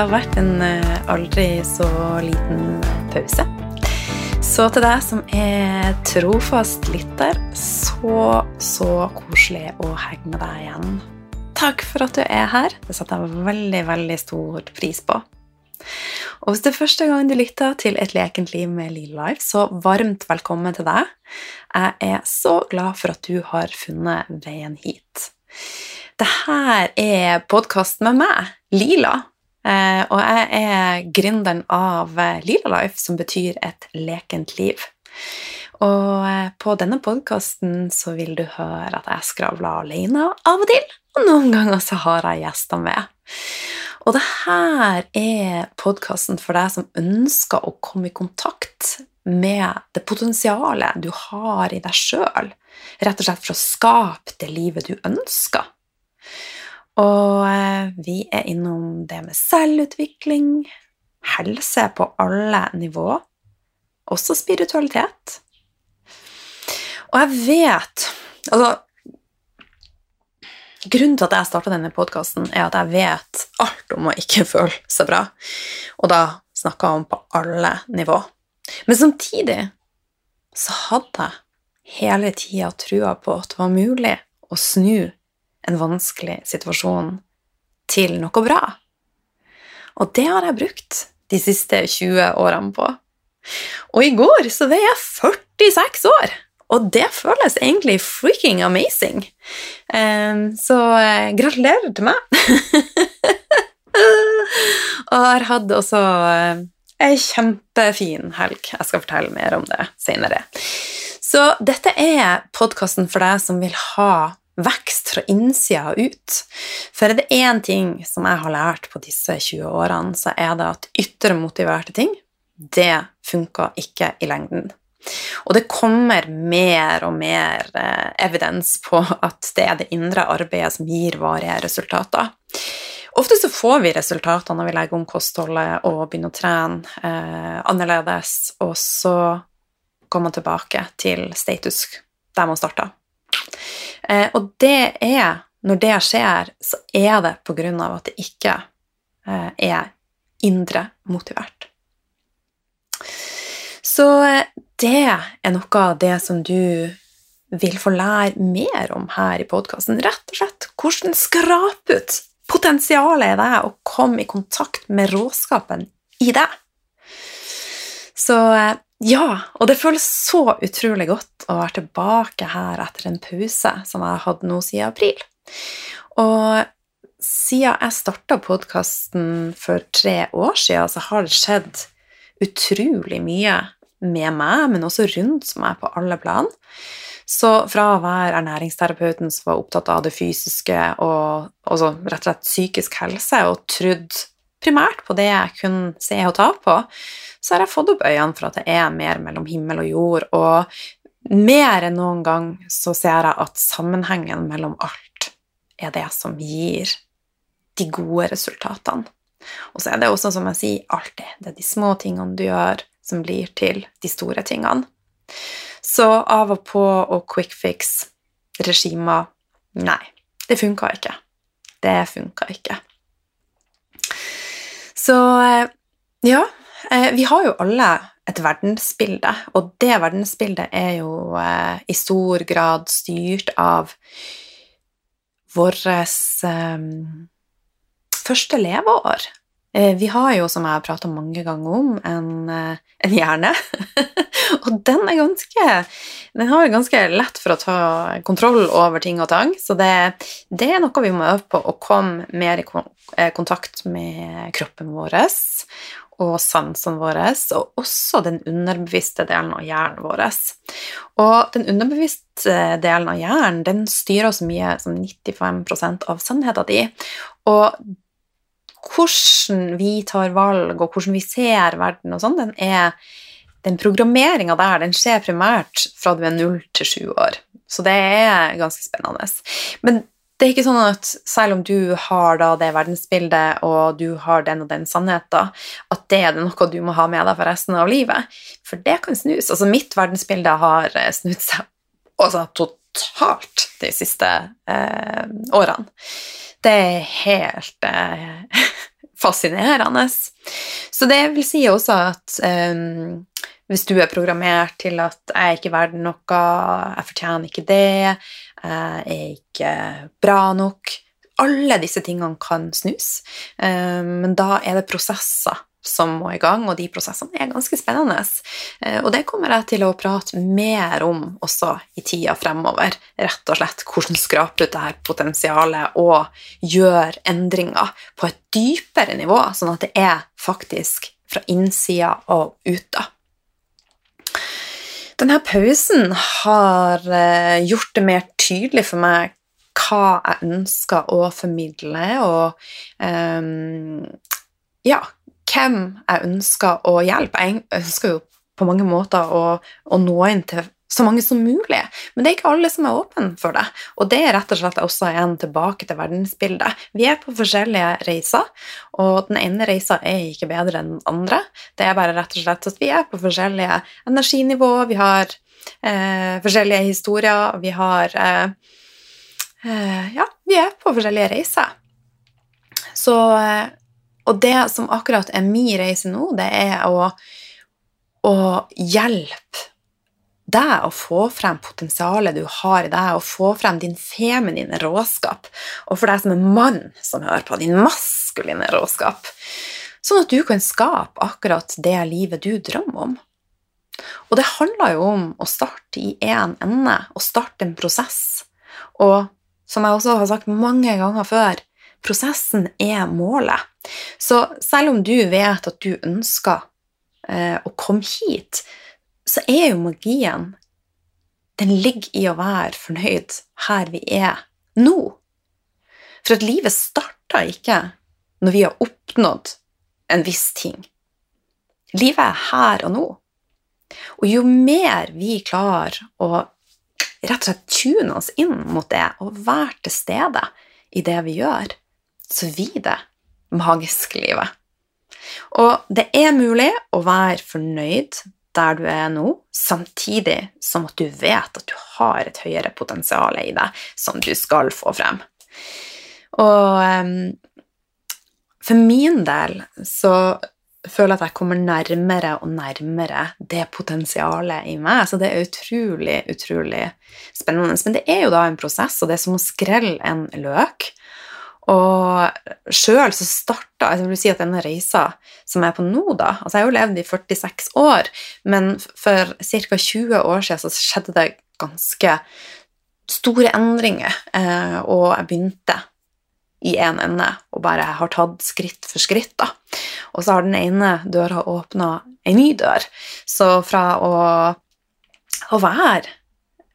det har vært en eh, aldri så liten pause. Så til deg som er trofast lytter, så, så koselig å henge med deg igjen. Takk for at du er her. Det setter jeg veldig, veldig stor pris på. Og hvis det er første gang du lytter til Et lekent liv med Lille Life, så varmt velkommen til deg. Jeg er så glad for at du har funnet veien hit. Dette er podkast med meg, Lila. Eh, og jeg er gründeren av Lila Life, som betyr et lekent liv. Og eh, på denne podkasten så vil du høre at jeg skravler alene av og til, og noen ganger så har jeg gjester med. Og det her er podkasten for deg som ønsker å komme i kontakt med det potensialet du har i deg sjøl, rett og slett for å skape det livet du ønsker. Og eh, vi er innom det med selvutvikling, helse på alle nivå, også spiritualitet. Og jeg vet Altså Grunnen til at jeg starta denne podkasten, er at jeg vet alt om å ikke føle seg bra. Og da snakker jeg om på alle nivå. Men samtidig så hadde jeg hele tida trua på at det var mulig å snu en vanskelig situasjon til noe bra. Og det har jeg brukt de siste 20 årene på. Og i går så var jeg 46 år, og det føles egentlig freaking amazing. Så eh, gratulerer til meg. og jeg har hatt også eh, ei kjempefin helg. Jeg skal fortelle mer om det senere. Så dette er podkasten for deg som vil ha vekst fra innsida og ut. For er det én ting som jeg har lært på disse 20 årene, så er det at ytre motiverte ting, det funker ikke i lengden. Og det kommer mer og mer eh, evidens på at det er det indre arbeidet som gir varige resultater. Ofte så får vi resultater når vi legger om kostholdet og begynner å trene eh, annerledes, og så går man tilbake til status der man starta. Eh, og det er Når det skjer, så er det på grunn av at det ikke eh, er indre motivert. Så eh, det er noe av det som du vil få lære mer om her i podkasten. Rett og slett hvordan skrape ut potensialet i deg og komme i kontakt med råskapen i deg. Så ja, og det føles så utrolig godt å være tilbake her etter en pause som jeg har hatt nå siden april. Og siden jeg starta podkasten for tre år siden, så har det skjedd utrolig mye med meg, men også rundt meg på alle plan. Så fra å være ernæringsterapeuten som var opptatt av det fysiske og rett og slett psykisk helse, og trodd primært på det jeg kunne se og ta på, så har jeg fått opp øynene for at det er mer mellom himmel og jord, og mer enn noen gang så ser jeg at sammenhengen mellom alt er det som gir de gode resultatene. Og så er det også, som jeg sier, alltid det er de små tingene du gjør, som blir til de store tingene. Så av og på og quick fix-regimer Nei, det funka ikke. Det funka ikke. Så eh, ja, Eh, vi har jo alle et verdensbilde, og det verdensbildet er jo eh, i stor grad styrt av vårt første leveår. Eh, vi har jo, som jeg har prata mange ganger om, en, eh, en hjerne. og den er ganske Den har ganske lett for å ta kontroll over ting og tang, så det, det er noe vi må øve på, å komme mer i kontakt med kroppen vår og sansene våre, og også den underbevisste delen av hjernen vår. Og den underbevisste delen av hjernen den styrer så mye som 95% av sannheten din. Og hvordan vi tar valg, og hvordan vi ser verden og sånn, den er den programmeringa der den skjer primært fra du er null til sju år. Så det er ganske spennende. Men det er ikke sånn at selv om du har da det verdensbildet, og du har den og den sannheten, at det er noe du må ha med deg for resten av livet. For det kan snus. Altså, mitt verdensbilde har eh, snudd seg altså, totalt de siste eh, årene. Det er helt eh, fascinerende. Så det vil si også at um, hvis du er programmert til at 'jeg er ikke verdt noe', 'jeg fortjener ikke det', 'jeg er ikke bra nok' Alle disse tingene kan snus, um, men da er det prosesser som må i gang, og de prosessene er ganske spennende. Eh, og det kommer jeg til å prate mer om også i tida fremover. Rett og slett hvordan skrape ut her potensialet og gjøre endringer på et dypere nivå, sånn at det er faktisk fra innsida og ut. Denne pausen har eh, gjort det mer tydelig for meg hva jeg ønsker å formidle, og um, ja, hvem jeg ønsker å hjelpe. Jeg ønsker jo på mange måter å, å, nå inn til så mange som mulig, men det er ikke alle som er åpne for det. Og det er rett og slett også en tilbake til verdensbildet. Vi er på forskjellige reiser, og den ene reisa er ikke bedre enn den andre. Det er bare rett og slett at vi er på forskjellige energinivå, vi har eh, forskjellige historier, vi har eh, eh, Ja, vi er på forskjellige reiser. Så eh, og det som akkurat er min reise nå, det er å, å hjelpe deg å få frem potensialet du har i deg, og få frem din feminine råskap. Og for deg som er mann som hører på, din maskuline råskap. Sånn at du kan skape akkurat det livet du drømmer om. Og det handler jo om å starte i én ende, og starte en prosess. Og som jeg også har sagt mange ganger før, prosessen er målet. Så selv om du vet at du ønsker eh, å komme hit, så er jo magien Den ligger i å være fornøyd her vi er nå. For at livet starter ikke når vi har oppnådd en viss ting. Livet er her og nå. Og jo mer vi klarer å rett og slett tune oss inn mot det og være til stede i det vi gjør, så vil det magiske livet. Og det er mulig å være fornøyd der du er nå, samtidig som at du vet at du har et høyere potensial i deg som du skal få frem. Og um, for min del så føler jeg at jeg kommer nærmere og nærmere det potensialet i meg. Så det er utrolig, utrolig spennende. Men det er jo da en prosess, og det er som å skrelle en løk. Og sjøl så starta Jeg vil si at denne reisa som jeg er på nå, da altså Jeg har jo levd i 46 år, men for ca. 20 år siden så skjedde det ganske store endringer, eh, og jeg begynte i én en ende og bare har tatt skritt for skritt, da. Og så har den ene døra åpna ei ny dør. Så fra å, å være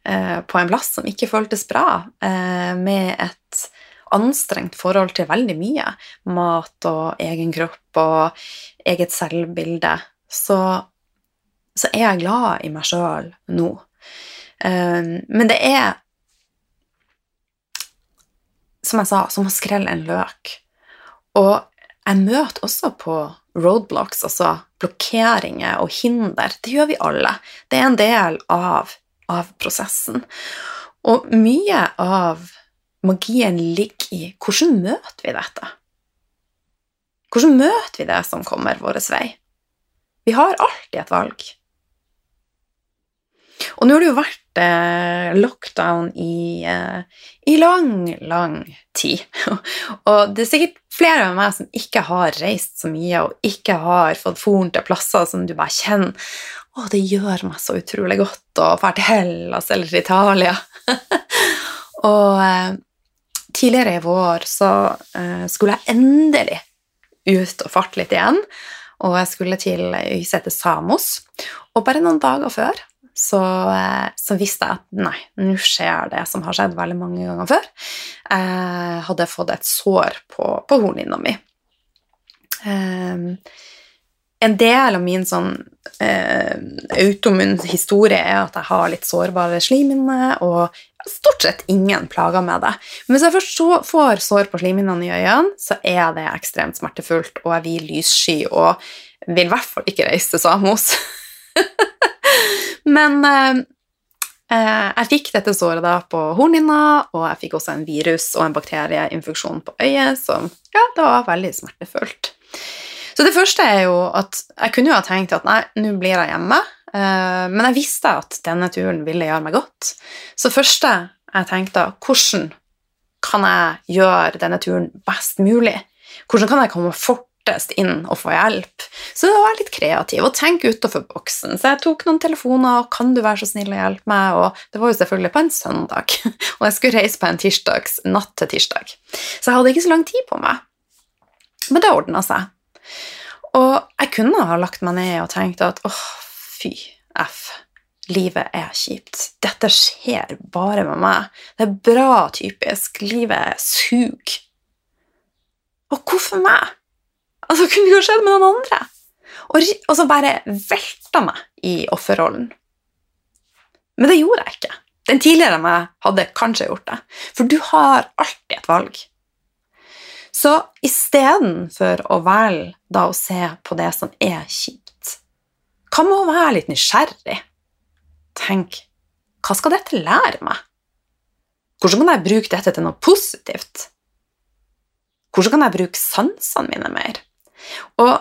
eh, på en plass som ikke føltes bra, eh, med et anstrengt forhold til veldig mye. Mat og egen kropp og eget selvbilde. Så, så er jeg glad i meg sjøl nå. Um, men det er, som jeg sa, som å skrelle en løk. Og jeg møter også på roadblocks, altså blokkeringer og hinder. Det gjør vi alle. Det er en del av, av prosessen. Og mye av magien ligger i hvordan møter vi dette? Hvordan møter vi det som kommer vår vei? Vi har alltid et valg. Og nå har det jo vært eh, lockdown i, eh, i, lang, lang tid. og det er sikkert flere av meg som ikke har reist så mye, og ikke har fått foren til plasser som du bare kjenner Å, det gjør meg så utrolig godt å dra til Hellas eller Italia. og eh, tidligere i vår så uh, skulle jeg endelig ut og farte litt igjen. Og jeg skulle til øysetet Samos. Og bare noen dager før så, uh, så visste jeg at nei, nå skjer det som har skjedd veldig mange ganger før. Jeg hadde fått et sår på, på hornhinna mi. Um, en del av min sånn eh, automun historie er at jeg har litt sårbare slimhinner, og stort sett ingen plager med det. Men hvis jeg først får sår på slimhinnene i øynene, så er det ekstremt smertefullt, og jeg blir lyssky og vil i hvert fall ikke reise til Samos. Men eh, eh, jeg fikk dette såret da på hornhinna, og jeg fikk også en virus og en bakterieinfeksjon på øyet som ja, det var veldig smertefullt. Så det første er jo at jeg kunne jo ha tenkt at nei, nå blir jeg hjemme, men jeg visste at denne turen ville gjøre meg godt. Så første jeg tenkte, hvordan kan jeg gjøre denne turen best mulig? Hvordan kan jeg komme fortest inn og få hjelp? Så da var litt kreativ og tenke utenfor boksen. Så jeg tok noen telefoner, og kan du være så snill å hjelpe meg? Og det var jo selvfølgelig på en søndag, og jeg skulle reise på en tirsdags, natt til tirsdag. Så jeg hadde ikke så lang tid på meg. Men det ordna seg. Og jeg kunne ha lagt meg ned og tenkt at åh, fy f, livet er kjipt. Dette skjer bare med meg. Det er bra typisk. Livet suger. Og hvorfor meg? Altså, kunne det jo skjedd med noen andre? Og, og så bare velta meg i offerrollen. Men det gjorde jeg ikke. Den tidligere meg hadde kanskje gjort det. For du har alltid et valg. Så istedenfor å velge da å se på det som er kjipt, hva med å være litt nysgjerrig? Tenk hva skal dette lære meg? Hvordan kan jeg bruke dette til noe positivt? Hvordan kan jeg bruke sansene mine mer? Og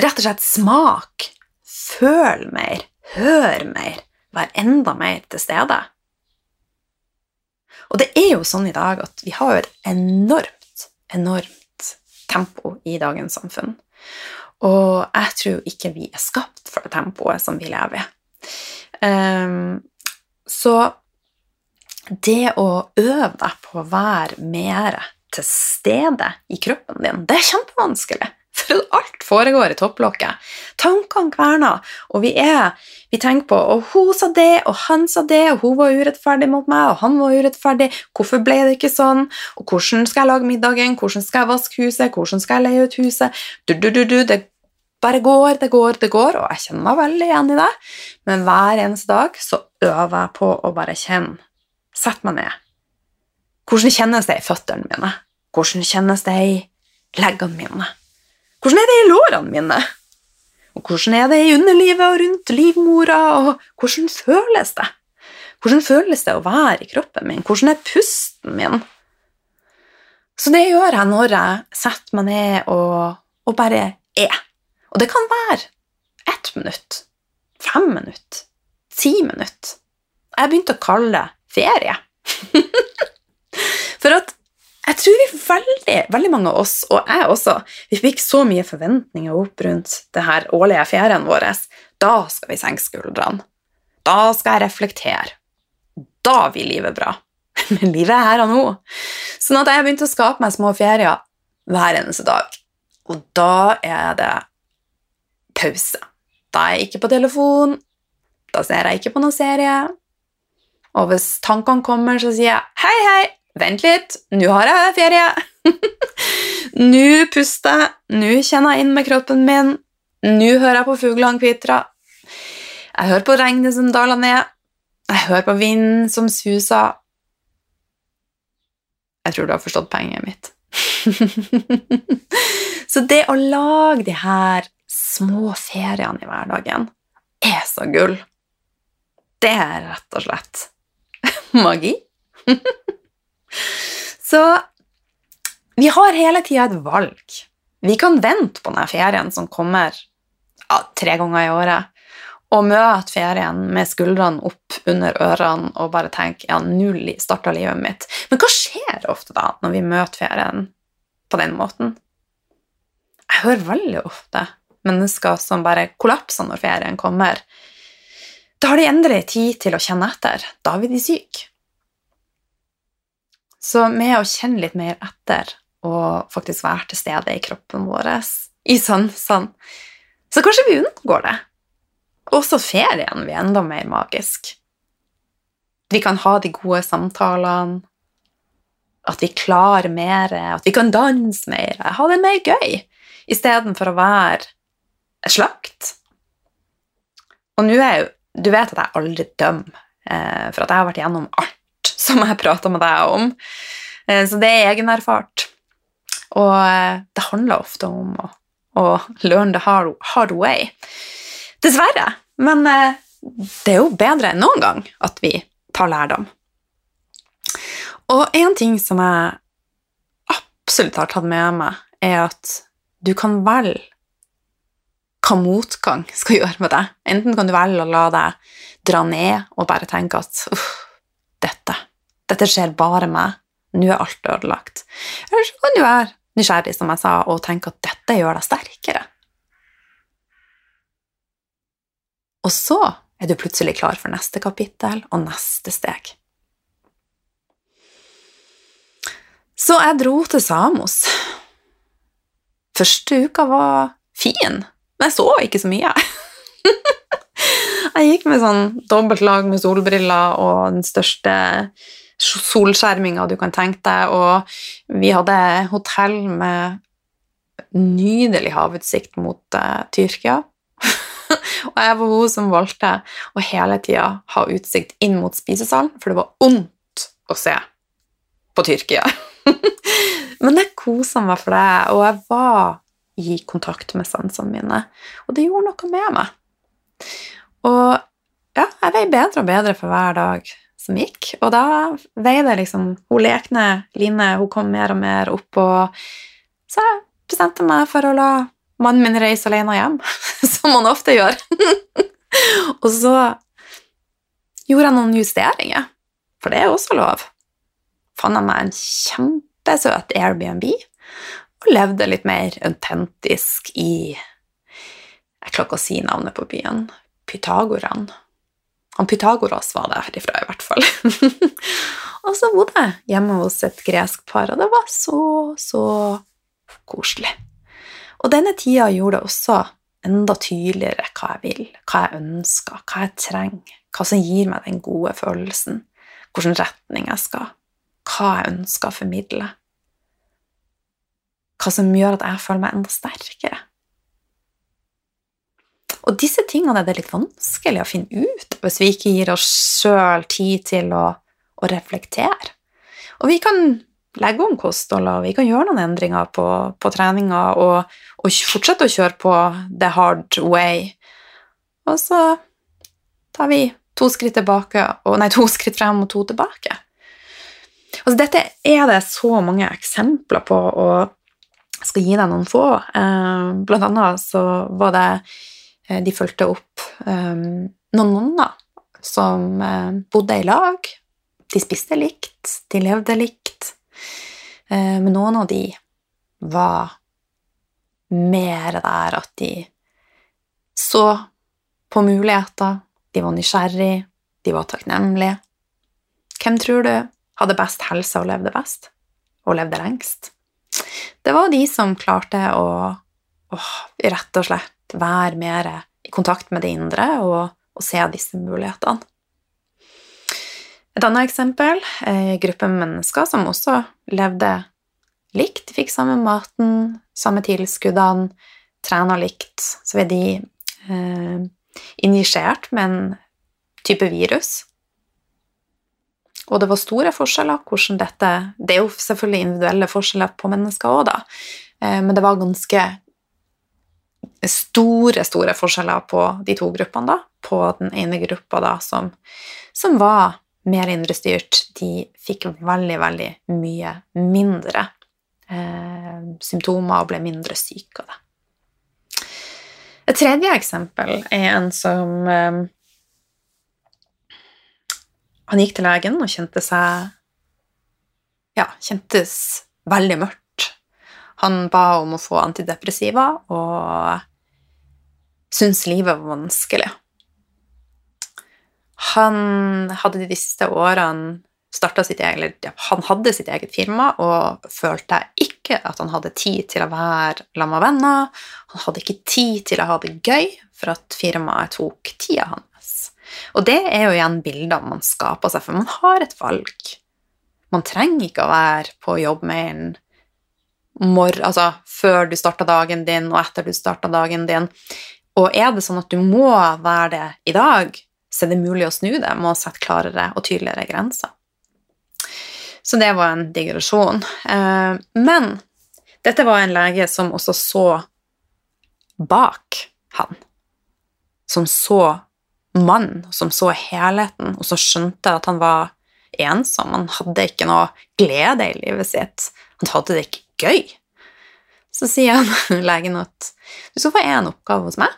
rett og slett smak, føl mer, hør mer, vær enda mer til stede. Og det er jo sånn i dag at vi har et enormt, enormt tempo i dagens samfunn. Og jeg tror ikke vi er skapt for det tempoet som vi lever i. Um, så det å øve deg på å være mer til stede i kroppen din, det er kjempevanskelig. For alt foregår i topplokket. Tankene kverner, og vi er Vi tenker på og hun sa det, og han sa det, og hun var urettferdig mot meg, og han var urettferdig. Hvorfor ble det ikke sånn? Og hvordan skal jeg lage middagen? Hvordan skal jeg vaske huset? Hvordan skal jeg leie ut huset? Du, du, du, du, det bare går, det går, det går, og jeg kjenner meg veldig igjen i det. Men hver eneste dag så øver jeg på å bare kjenne. Sett meg ned. Hvordan kjennes det i føttene mine? Hvordan kjennes det i leggene mine? Hvordan er det i lårene mine? Og hvordan er det i underlivet og rundt livmora, og hvordan føles det? Hvordan føles det å være i kroppen min? Hvordan er pusten min? Så det gjør jeg når jeg setter meg ned og, og bare er. Og det kan være ett minutt, fem minutt, ti minutt. Jeg begynte å kalle det ferie. For at jeg tror vi veldig, veldig mange av oss, og jeg også, vi fikk så mye forventninger opp rundt det her årlige ferien vår. Da skal vi senke skuldrene. Da skal jeg reflektere. Da blir livet bra. Men livet er her og nå. Sånn at jeg begynte å skape meg små ferier hver eneste dag. Og da er det pause. Da er jeg ikke på telefon. Da ser jeg ikke på noen serie. Og hvis tankene kommer, så sier jeg hei, hei, Vent litt, nå har jeg ferie. nå puster jeg, nå kjenner jeg inn med kroppen min, nå hører jeg på fuglene kvitre. Jeg hører på regnet som daler ned, jeg hører på vinden som suser. Jeg tror du har forstått poenget mitt. så det å lage de her små feriene i hverdagen er så gull. Det er rett og slett magi. Så vi har hele tida et valg. Vi kan vente på denne ferien som kommer ja, tre ganger i året, og møte ferien med skuldrene opp under ørene og bare tenke ja, nå starta livet mitt. Men hva skjer ofte da når vi møter ferien på den måten? Jeg hører veldig ofte mennesker som bare kollapser når ferien kommer. Da har de endelig tid til å kjenne etter. Da blir de syke. Så med å kjenne litt mer etter og faktisk være til stede i kroppen vår, i sansene, så kanskje vi unngår det. Også ferien blir enda mer magisk. Vi kan ha de gode samtalene, at vi klarer mer, at vi kan danse mer, ha det mer gøy, istedenfor å være slakt. Og nå er jo Du vet at jeg aldri dømmer, eh, for at jeg har vært gjennom alt som jeg prata med deg om. Eh, så det er egenerfart. Og eh, det handler ofte om å, å learn the hard, hard, way. Dessverre. Men det er jo bedre enn noen gang at vi tar lærdom. Og en ting som jeg absolutt har tatt med meg, er at du kan velge hva motgang skal gjøre med deg. Enten kan du velge å la deg dra ned og bare tenke at uff, dette, dette skjer bare meg, nå er alt ødelagt. Eller så kan du være nysgjerrig, som jeg sa, og tenke at dette gjør deg sterkere. Og så er du plutselig klar for neste kapittel og neste steg. Så jeg dro til Samos. Første uka var fin, men jeg så ikke så mye. jeg gikk med sånn dobbelt lag med solbriller og den største solskjerminga du kan tenke deg, og vi hadde hotell med nydelig havutsikt mot uh, Tyrkia. og jeg var hun som valgte å hele tida ha utsikt inn mot spisesalen, for det var ondt å se på Tyrkia. Men jeg kosa meg for det, og jeg var i kontakt med sansene mine, og det gjorde noe med meg. Og ja, jeg vei bedre og bedre for hver dag som gikk, og da veide liksom Hun lekne Line, hun kom mer og mer opp, og så jeg bestemte meg for å la mannen min reise alene hjem, som han ofte gjør. og så gjorde jeg noen justeringer, for det er også lov. Fant jeg meg en kjempesøt Airbnb og levde litt mer autentisk i Jeg klarer ikke å si navnet på byen. Pythagoran. Han Pythagoras var derifra, i hvert fall. og så bodde jeg hjemme hos et gresk par, og det var så, så koselig. Og denne tida gjorde det også enda tydeligere hva jeg vil, hva jeg ønsker, hva jeg trenger, hva som gir meg den gode følelsen, hvilken retning jeg skal, hva jeg ønsker å formidle, hva som gjør at jeg føler meg enda sterkere. Og disse tingene er det litt vanskelig å finne ut hvis vi ikke gir oss sjøl tid til å, å, reflektere. Og vi kan legge om kostholdet, og vi kan gjøre noen endringer på, på treninga og, og, fortsette å kjøre på the hard way. Og så tar vi to skritt tilbake, og, nei, to skritt frem og to tilbake. Altså, dette er det så mange eksempler på, og skal gi deg noen få. Eh, blant annet så var det Eh, de fulgte opp um, noen nonner som bodde i lag. De spiste likt, de levde likt. Men noen av de var mer der at de så på muligheter, de var nysgjerrig, de var takknemlige. Hvem tror du hadde best helse og levde best? Og levde lengst? Det var de som klarte å, å rett og slett være mer i kontakt med det indre og, og se disse mulighetene. Et annet eksempel er en gruppe mennesker som også levde likt. De fikk samme maten, samme tilskuddene, trena likt. Så ble de eh, injisert med en type virus. Og det var store forskjeller. hvordan dette, Det er jo selvfølgelig individuelle forskjeller på mennesker òg, da, eh, men det var ganske store, store forskjeller på de to gruppene, da. På den ene gruppa da, som, som var mer indrestyrt, de fikk veldig, veldig mye mindre eh, symptomer og ble mindre syke av det. Et tredje eksempel er en som eh, Han gikk til legen og kjente seg Ja, kjentes veldig mørkt han ba om å få antidepressiva og syntes livet var vanskelig. Han hadde de siste årene sitt eget, han hadde sitt eget firma og følte ikke at han hadde tid til å være sammen med venner. Han hadde ikke tid til å ha det gøy, for at firmaet tok tida hans. Og det er jo igjen bilder man skaper seg, for man har et valg. Man trenger ikke å være på jobbmailen mor, altså før du starter dagen din, og etter du starter dagen din. Og er det sånn at du må være det i dag, så er det mulig å snu det med å sette klarere og tydeligere grenser. Så det var en digresjon. Eh, men dette var en lege som også så bak han. Som så mannen, som så helheten, og som skjønte at han var ensom. Han hadde ikke noe glede i livet sitt. Han hadde det ikke gøy. så sier han legen at du skal få én oppgave hos meg,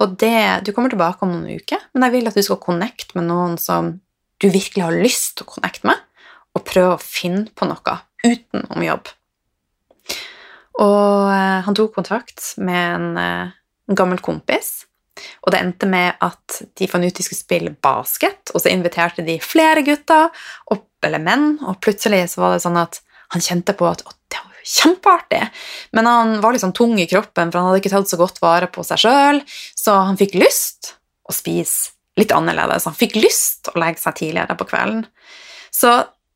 og det, du kommer tilbake om noen uker, men jeg vil at du skal connecte med noen som du virkelig har lyst til å connecte med, og prøve å finne på noe utenom jobb. Og eh, han tok kontakt med en, eh, en gammel kompis, og det endte med at de fant ut de skulle spille basket, og så inviterte de flere gutter, opp, eller menn, og plutselig så var det sånn at han kjente på at det var kjempeartig, men han var sånn tung i kroppen, for han hadde ikke tatt så godt vare på seg sjøl, så han fikk lyst å spise litt annerledes. Han fikk lyst å legge seg tidligere på kvelden. Så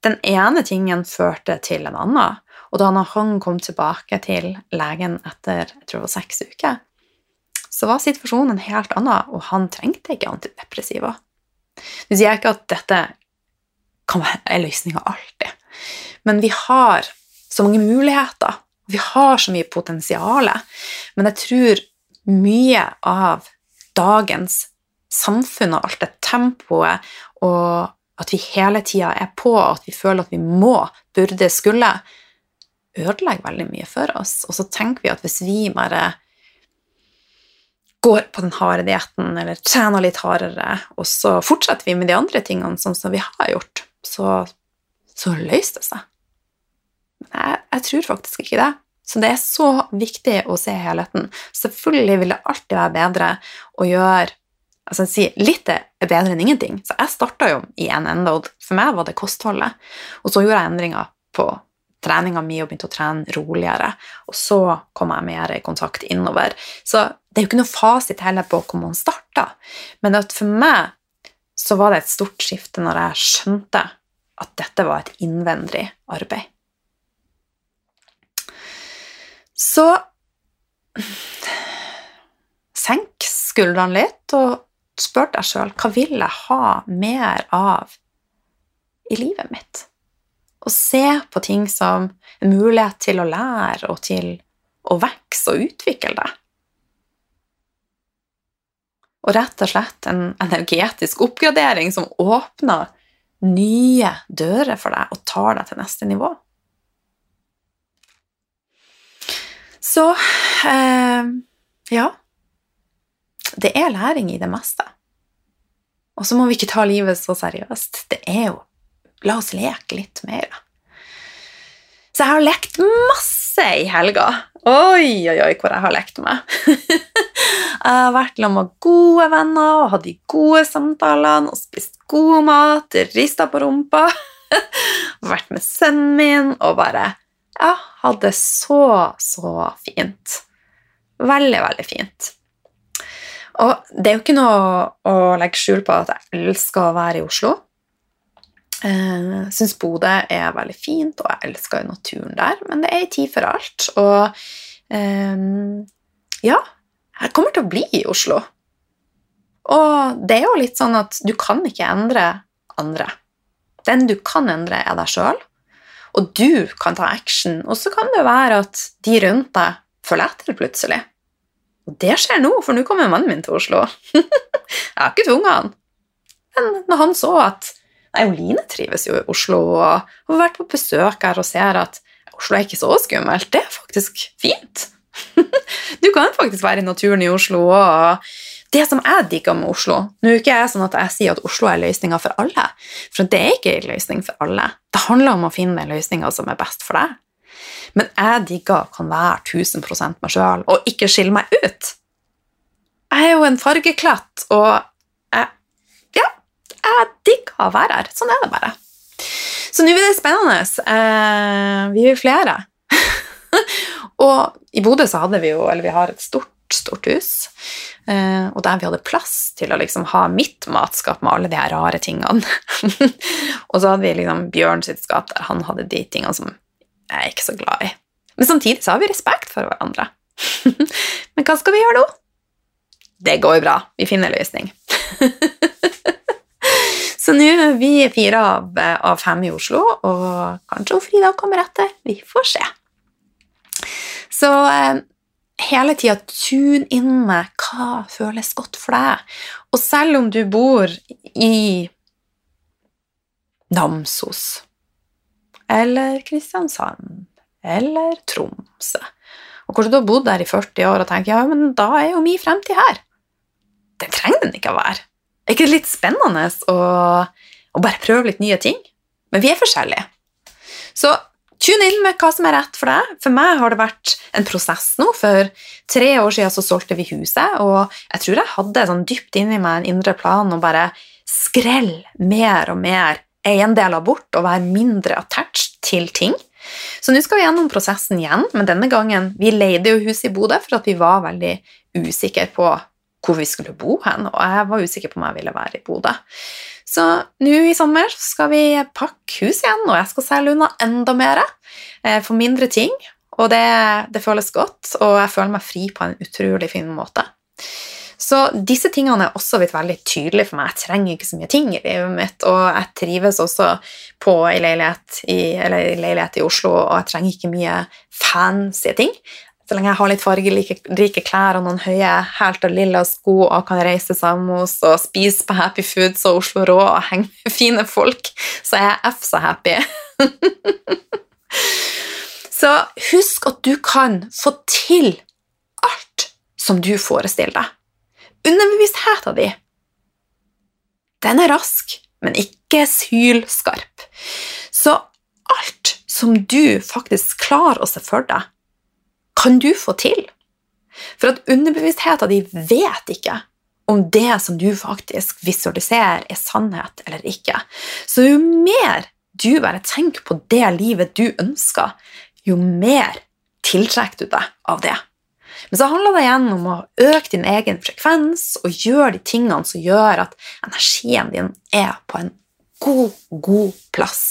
den ene tingen førte til en annen. Og da han kom tilbake til legen etter jeg tror det var seks uker, så var situasjonen en helt annen, og han trengte ikke antidepressiva. Nå sier jeg ikke at dette kan være løsninga alltid, men vi har så mange muligheter. Vi har så mye potensial. Men jeg tror mye av dagens samfunn og alt det tempoet og at vi hele tida er på, og at vi føler at vi må, burde, skulle, ødelegger veldig mye for oss. Og så tenker vi at hvis vi bare går på den harde dietten eller trener litt hardere, og så fortsetter vi med de andre tingene sånn som vi har gjort, så, så løser det seg. Men jeg, jeg tror faktisk ikke det. Så det er så viktig å se helheten. Selvfølgelig vil det alltid være bedre å gjøre altså si, Litt er bedre enn ingenting. Så jeg starta jo i en ende, og for meg var det kostholdet. Og så gjorde jeg endringer på treninga mi og begynte å trene roligere. Og så kom jeg mer i kontakt innover. Så det er jo ikke noe fasit heller på hvor man starta. Men for meg så var det et stort skifte når jeg skjønte at dette var et innvendig arbeid. Så senk skuldrene litt og spør deg sjøl hva vil jeg ha mer av i livet mitt? Og se på ting som en mulighet til å lære og til å vokse og utvikle deg. Og rett og slett en energetisk oppgradering som åpner nye dører for deg og tar deg til neste nivå. Så eh, ja det er læring i det meste. Og så må vi ikke ta livet så seriøst. Det er jo La oss leke litt mer. da. Så jeg har lekt masse i helga. Oi, oi, oi, hvor jeg har lekt meg. jeg har vært sammen med gode venner og hatt de gode samtalene og spist god mat, rista på rumpa. vært med sønnen min og bare Ja, det så, så fint. Veldig, veldig fint. Og det er jo ikke noe å legge skjul på at jeg elsker å være i Oslo. Eh, syns Bodø er veldig fint, og jeg elsker naturen der, men det er en tid for alt. Og um, ja, jeg kommer til å bli i Oslo. Og det er jo litt sånn at du kan ikke endre andre. Den du kan endre, er deg sjøl, og du kan ta action. Og så kan det være at de rundt deg følger plutselig. Og det skjer nå, for nå kommer mannen min til Oslo. jeg har ikke tvunget han. Men når han så at Nei, Line trives jo i Oslo og har vært på besøk her og ser at Oslo er ikke så skummelt, det er faktisk fint. du kan faktisk være i naturen i Oslo og det som jeg digger med Oslo Nå er ikke jeg sånn at jeg sier at Oslo er løsninga for alle, for det er ikke en løsning for alle. Det handler om å finne den løsninga som er best for deg. Men jeg digger kan være 1000 meg sjøl og ikke skille meg ut. Jeg er jo en fargeklatt, og jeg digger å være her. Sånn er det bare. Så nå blir det spennende. Eh, vi er flere. og i Bodø så hadde vi jo, eller vi har et stort, stort hus. Eh, og der vi hadde plass til å liksom ha mitt matskap med alle de her rare tingene. og så hadde vi liksom Bjørn sitt skap der han hadde de tingene som jeg er ikke så glad i. Men samtidig så har vi respekt for hverandre. Men hva skal vi gjøre nå? Det går bra. Vi finner løsning. Så nå er vi fire av, av, fem i Oslo, og kanskje Frida kommer etter. Vi får se. Så eh, hele tida tune inn med hva føles godt for deg. Og selv om du bor i Namsos eller Kristiansand eller Tromsø. Og kanskje du har bodd der i 40 år og tenker ja, men da er jo min fremtid her. Det trenger den ikke å være. Er ikke det litt spennende å, å bare prøve litt nye ting? Men vi er forskjellige. Så tune inn med hva som er rett for deg. For meg har det vært en prosess nå. For tre år siden så solgte vi huset, og jeg tror jeg hadde sånn dypt inni meg en indre plan å bare skrelle mer og mer eiendeler bort og være mindre attached til ting. Så nå skal vi gjennom prosessen igjen, men denne gangen Vi leide jo huset i Bodø for at vi var veldig usikre på hvor vi skulle bo hen, og jeg var usikker på om jeg ville være i Bodø. Så nå i sommer skal vi pakke hus igjen, og jeg skal selge unna enda mer. Eh, for mindre ting, og det, det føles godt, og jeg føler meg fri på en utrolig fin måte. Så disse tingene er også blitt veldig tydelige for meg. Jeg trenger ikke så mye ting i livet mitt, og jeg trives også på ei leilighet i, leilighet i Oslo, og jeg trenger ikke mye fancy ting. Så lenge jeg har litt fargerike klær og noen høye, helt og lilla sko og kan reise til Samos og spise på Happy Foods og Oslo Rå og henge med fine folk, så er jeg f så happy. så husk at du kan få til alt som du forestiller deg. Underbevisstheten din, den er rask, men ikke sylskarp. Så alt som du faktisk klarer å se for deg, kan du få til. For at underbevisstheten din vet ikke om det som du faktisk visualiserer, er sannhet eller ikke. Så jo mer du bare tenker på det livet du ønsker, jo mer tiltrekker du deg av det. Men så handler det igjen om å øke din egen frekvens og gjøre de tingene som gjør at energien din er på en god, god plass.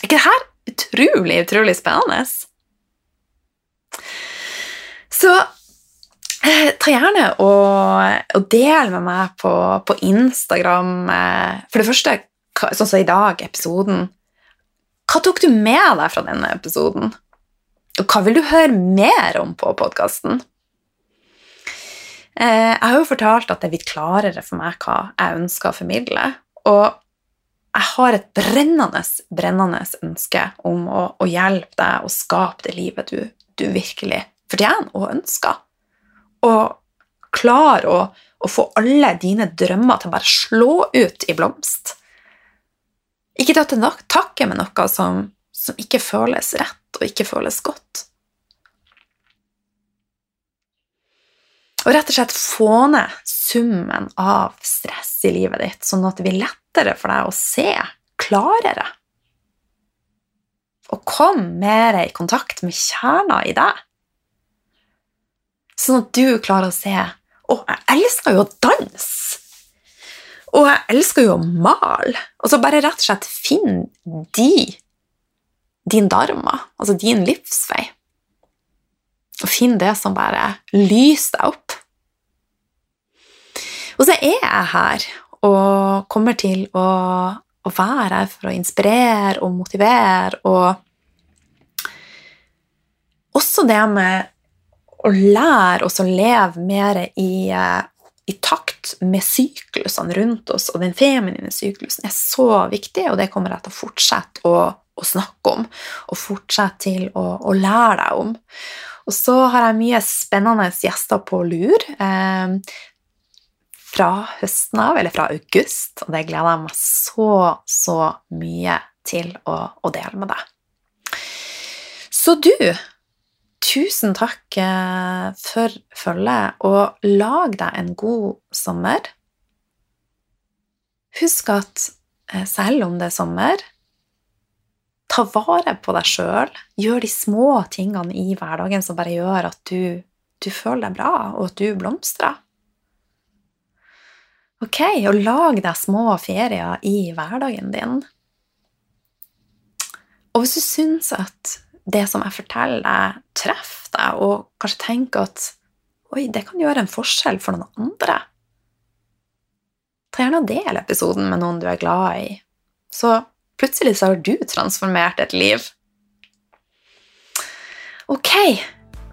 Er ikke dette utrolig, utrolig spennende? Så eh, ta gjerne og, og del med meg på, på, Instagram. Eh, for det første, sånn som i dag, episoden. Hva tok du med deg fra denne episoden? Og hva vil du høre mer om på podkasten? Eh, jeg har jo fortalt at det er blitt klarere for meg hva jeg ønsker å formidle. Og jeg har et brennende, brennende ønske om å, å hjelpe deg å skape det livet du, du virkelig fortjener og ønsker. Og klar å, å, få alle dine drømmer til å bare slå ut i blomst. Ikke ta til takke med noe som, som ikke føles rett og ikke føles godt. Og rett og slett få ned summen av stress i livet ditt, sånn at det blir lettere for deg å se klarere. Og kom mer i kontakt med kjerna i deg. Sånn at du klarer å se Å, jeg elsker jo å danse! Og jeg elsker jo å male. Og så bare rett og slett finn de din dharma, altså din livsvei. Og finn det som bare lyser deg opp. Og så er jeg her og kommer til å, å være her for å inspirere og motivere og også det med å lære oss å leve mer i, i takt med syklusene rundt oss, og den feminine syklusen er så viktig, og det kommer jeg til å fortsette å å snakke om, og fortsette til å, å, lære deg om. Og så har jeg mye spennende gjester på lur eh, fra høsten av, eller fra august, og det gleder jeg meg så, så mye til å, å dele med deg. Så du, tusen takk eh, for følget, og lag deg en god sommer. Husk at eh, selv om det er sommer, Ta vare på deg sjøl. Gjør de små tingene i hverdagen som bare gjør at du, du føler deg bra, og at du blomstrer. Ok, og lag deg små ferier i hverdagen din. Og hvis du syns at det som jeg forteller deg, treffer deg, og kanskje tenker at oi, det kan gjøre en forskjell for noen andre, ta gjerne og del episoden med noen du er glad i. Så Plutselig så har du transformert et liv. Ok.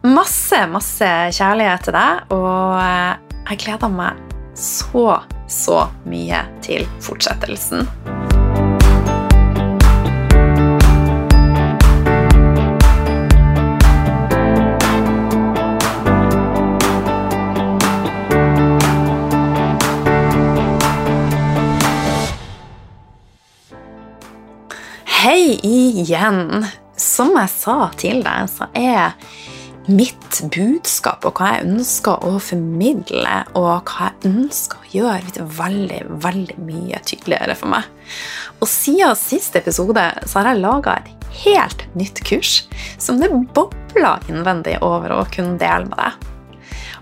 Masse, masse kjærlighet til deg, og eh, jeg gleder meg så, så mye til fortsettelsen. Hei igjen! Som jeg sa til deg, så er mitt budskap og hva jeg ønsker å formidle, og hva jeg ønsker å gjøre, blitt veldig, veldig mye tydeligere for meg. Og siden siste episode så har jeg laga et helt nytt kurs som det bobler innvendig over å kunne dele med deg.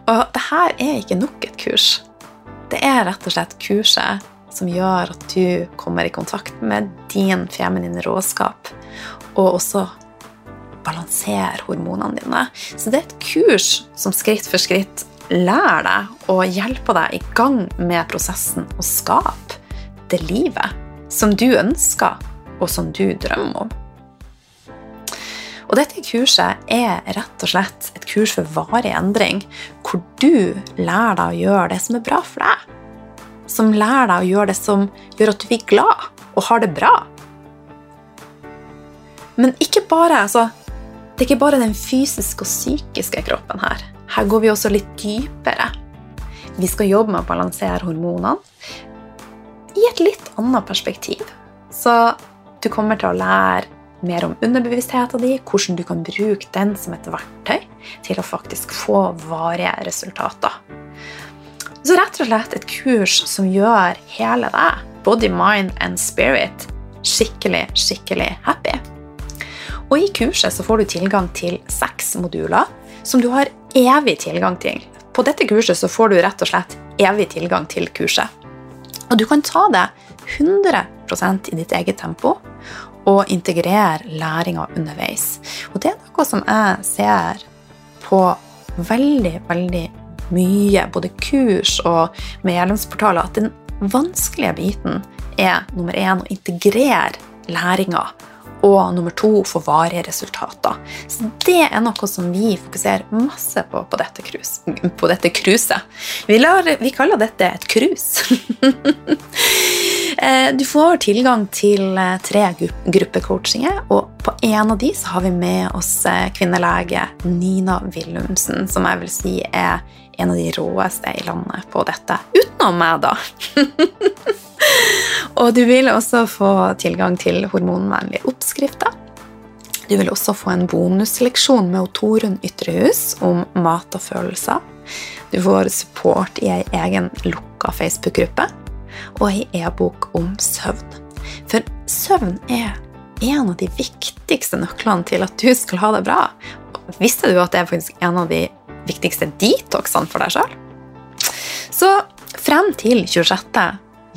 Og det her er ikke nok et kurs. Det er rett og slett kurset som gjør at du kommer i kontakt med din feminine råskap, og også balanserer hormonene dine. Så det er et kurs som skritt for skritt lærer deg og hjelper deg i gang med prosessen å skape det livet som du ønsker, og som du drømmer om. Og dette kurset er rett og slett et kurs for varig endring, hvor du lærer deg å gjøre det som er bra for deg. Som lærer deg å gjøre det som gjør at du blir glad og har det bra. Men ikke bare, altså, det er ikke bare den fysiske og psykiske kroppen her. Her går vi også litt dypere. Vi skal jobbe med å balansere hormonene i et litt annet perspektiv. Så du kommer til å lære mer om underbevisstheten din, hvordan du kan bruke den som et verktøy til å faktisk få varige resultater. Så rett og slett et kurs som gjør hele deg, body, mind and spirit, skikkelig, skikkelig happy. Og i kurset så får du tilgang til seks moduler som du har evig tilgang til. På dette kurset så får du rett og slett evig tilgang til kurset. Og du kan ta det 100% i ditt eget tempo og integrere læringa underveis. Og det er noe som jeg ser på veldig, veldig mye, både kurs og medlemsportaler, at den vanskelige biten er nummer én å integrere læringa og nummer to få varige resultater. Så det er noe som vi fokuserer masse på på dette, krus, på dette kruset. Vi, vi, kaller dette et cruise. Eh, du får tilgang til eh, tre gruppecoachinger, og på en av de så har vi med oss eh, kvinnelege Nina Willumsen, som jeg vil si er en av de råeste i landet på dette. Utenom meg, da. Og du vil også få tilgang til hormonvennlige oppskrifter. Du vil også få en bonusleksjon med Torunn Ytrehus om mat og følelser. Du får support i ei egen lukka Facebook-gruppe og ei e-bok om søvn. For søvn er en av de viktigste nøklene til at du skal ha det bra. Visste du at det er faktisk en av de viktigste detoxene for deg sjøl? Så frem til 26.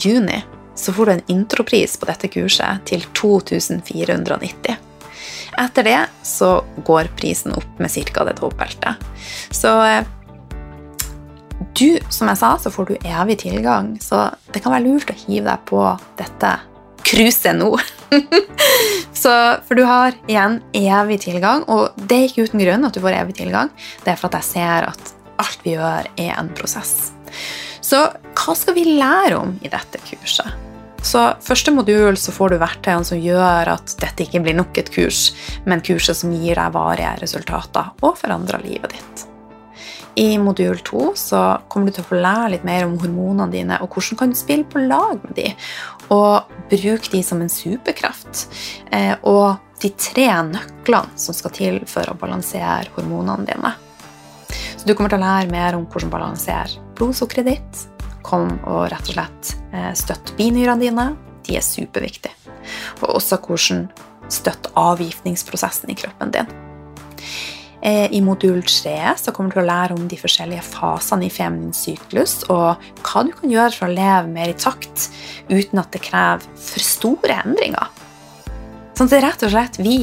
juni så får du en intropris på dette kurset til 2490. Etter det så går prisen opp med ca. det dobbelte. Så eh, du, som jeg sa, så får du evig tilgang, så det kan være lurt å hive deg på dette cruiset nå. så, for du har igjen evig tilgang, og det er ikke uten grunn at du får evig tilgang. Det er for at jeg ser at alt vi gjør, er en prosess. Så hva skal vi lære om i dette kurset? Så første modul så får du verktøyene som gjør at dette ikke blir nok et kurs, men kurset som gir deg varige resultater og forandrer livet ditt. I modul to så kommer du til å få lære litt mer om hormonene dine og hvordan kan du spille på lag med de, og bruke de som en superkraft. Eh, og de tre nøklene som skal til for å balansere hormonene dine. Så du kommer til å lære mer om hvordan balansere blodsukkeret ditt, kom og rett og slett støtt støtte binyrene dine. De er superviktige. Og også hvordan støtte avgiftningsprosessen i kroppen din. Eh, I modul 3 så kommer du til å lære om de forskjellige fasene i feminin syklus, og hva du kan gjøre for å leve mer i takt uten at det krever for store endringer. Sånn at det er rett og slett vi,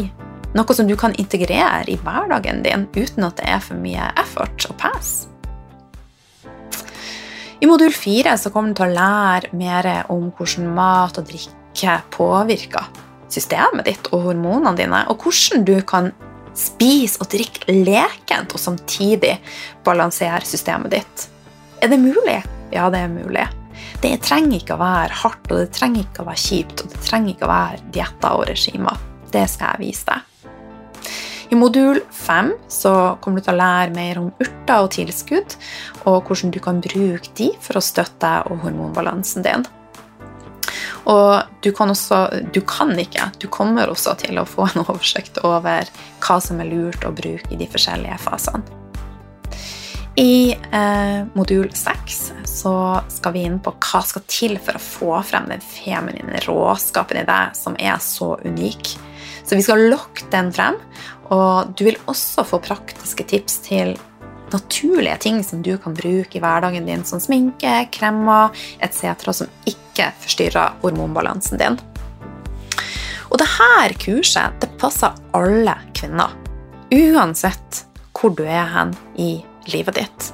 noe som du kan integrere i hverdagen din uten at det er for mye effort og pass. I modul fire kommer du til å lære mer om hvordan mat og drikke påvirker systemet ditt og hormonene dine, og hvordan du kan spise og drikk lekent og samtidig balanser systemet ditt. Er det mulig? Ja, det er mulig. Det trenger ikke å være hardt, og det trenger ikke å være kjipt, og det trenger ikke å være dietter og regimer. Det skal jeg vise deg. I modul 5 kommer du til å lære mer om urter og tilskudd, og hvordan du kan bruke de for å støtte deg og hormonbalansen din. Og du kan også Du kan ikke. Du kommer også til å få en oversikt over hva som er lurt å bruke i de forskjellige fasene. I eh, modul 6 så skal vi inn på hva skal til for å få frem den feminine råskapen i deg som er så unik. Så vi skal lokke den frem, og du vil også få praktiske tips til naturlige ting som du kan bruke i hverdagen din, som sminke, kremmer etc., som ikke forstyrrer hormonbalansen din. Og dette kurset det passer alle kvinner, uansett hvor du er hen i livet ditt.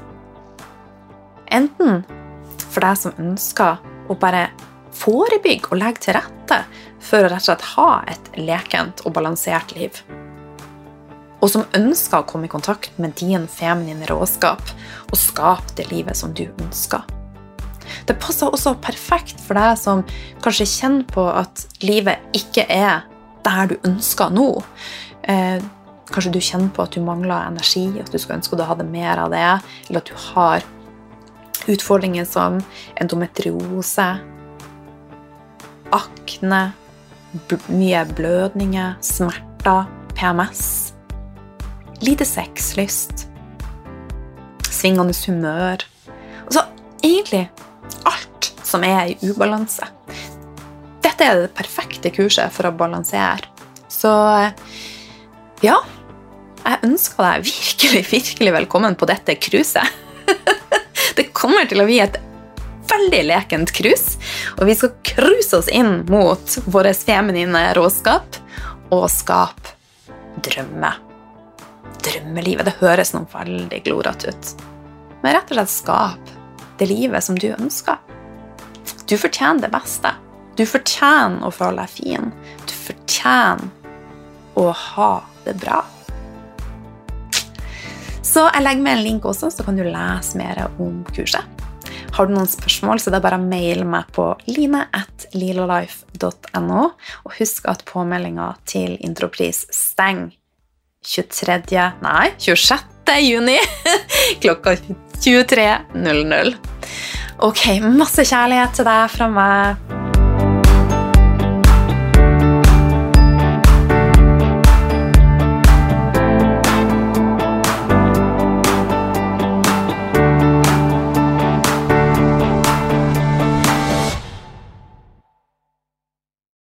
Enten for deg som ønsker å bare forebygge og legge til rette for å rett og slett ha et lekent og balansert liv og som ønsker å komme i kontakt med din feminine råskap og skape det livet som du ønsker. Det passer også perfekt for deg som kanskje kjenner på at livet ikke er der du ønsker nå. Eh, kanskje du kjenner på at du mangler energi, at du skulle ønske du hadde mer av det, eller at du har utfordringer som endometriose, akne, mye blødninger, smerter, PMS lite sexlyst, svingende humør Altså egentlig alt som er i ubalanse. Dette er det perfekte kurset for å balansere. Så ja Jeg ønsker deg virkelig, virkelig velkommen på dette cruiset. Det kommer til å bli et veldig lekent cruise, og vi skal cruise oss inn mot vår feminine råskap og skape drømmer drømmelivet. Det høres noe veldig glorete ut. Men rett og slett skap det livet som du ønsker. Du fortjener det beste. Du fortjener å føle deg fin. Du fortjener å ha det bra. Så jeg legger med en link også, så kan du lese mer om kurset. Har du noen spørsmål, så det er bare å maile meg på line.lilalife.no. Og husk at påmeldinga til Intropris stenger 23. Nei, 26. juni klokka 23.00. Ok, masse kjærlighet til deg fra meg.